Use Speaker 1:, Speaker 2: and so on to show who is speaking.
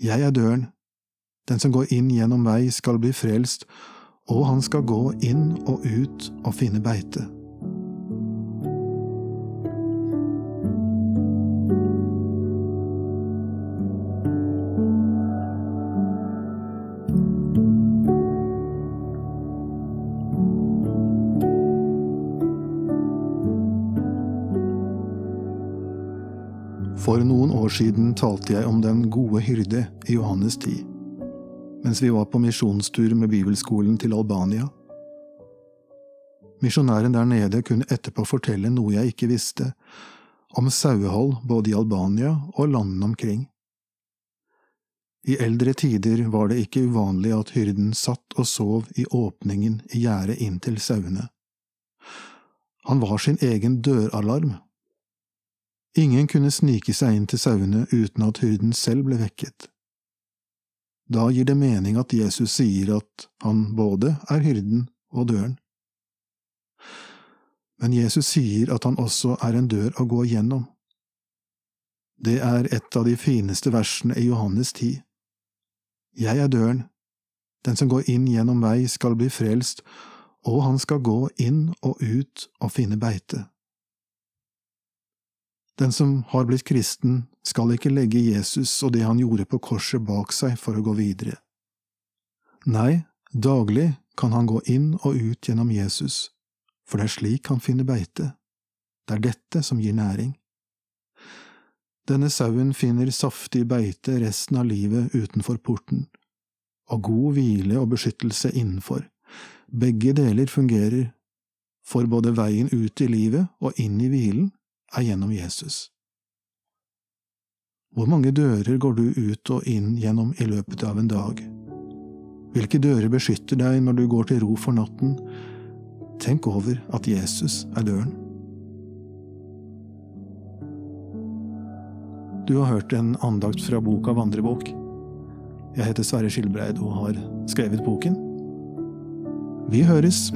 Speaker 1: Jeg er døren. Den som går inn gjennom meg, skal bli frelst, og han skal gå inn og ut og finne beite. For noen år siden talte jeg om den gode hyrde i Johannes 10, mens vi var på misjonstur med bibelskolen til Albania. Misjonæren der nede kunne etterpå fortelle noe jeg ikke visste, om sauehold både i Albania og landene omkring. I eldre tider var det ikke uvanlig at hyrden satt og sov i åpningen i gjerdet inn til sauene. Han var sin egen døralarm Ingen kunne snike seg inn til sauene uten at hyrden selv ble vekket. Da gir det mening at Jesus sier at han både er hyrden og døren. Men Jesus sier at han også er en dør å gå gjennom. Det er et av de fineste versene i Johannes 10. Jeg er døren. Den som går inn gjennom meg, skal bli frelst, og han skal gå inn og ut og finne beite. Den som har blitt kristen, skal ikke legge Jesus og det han gjorde på korset bak seg for å gå videre. Nei, daglig kan han gå inn og ut gjennom Jesus, for det er slik han finner beite. Det er dette som gir næring. Denne sauen finner saftig beite resten av livet utenfor porten, og god hvile og beskyttelse innenfor. Begge deler fungerer, for både veien ut i livet og inn i hvilen er gjennom Jesus. Hvor mange dører går du ut og inn gjennom i løpet av en dag? Hvilke dører beskytter deg når du går til ro for natten? Tenk over at Jesus er døren. Du har hørt en andakt fra boka Vandrebok. Jeg heter Sverre Skilbreid og har skrevet boken. Vi høres!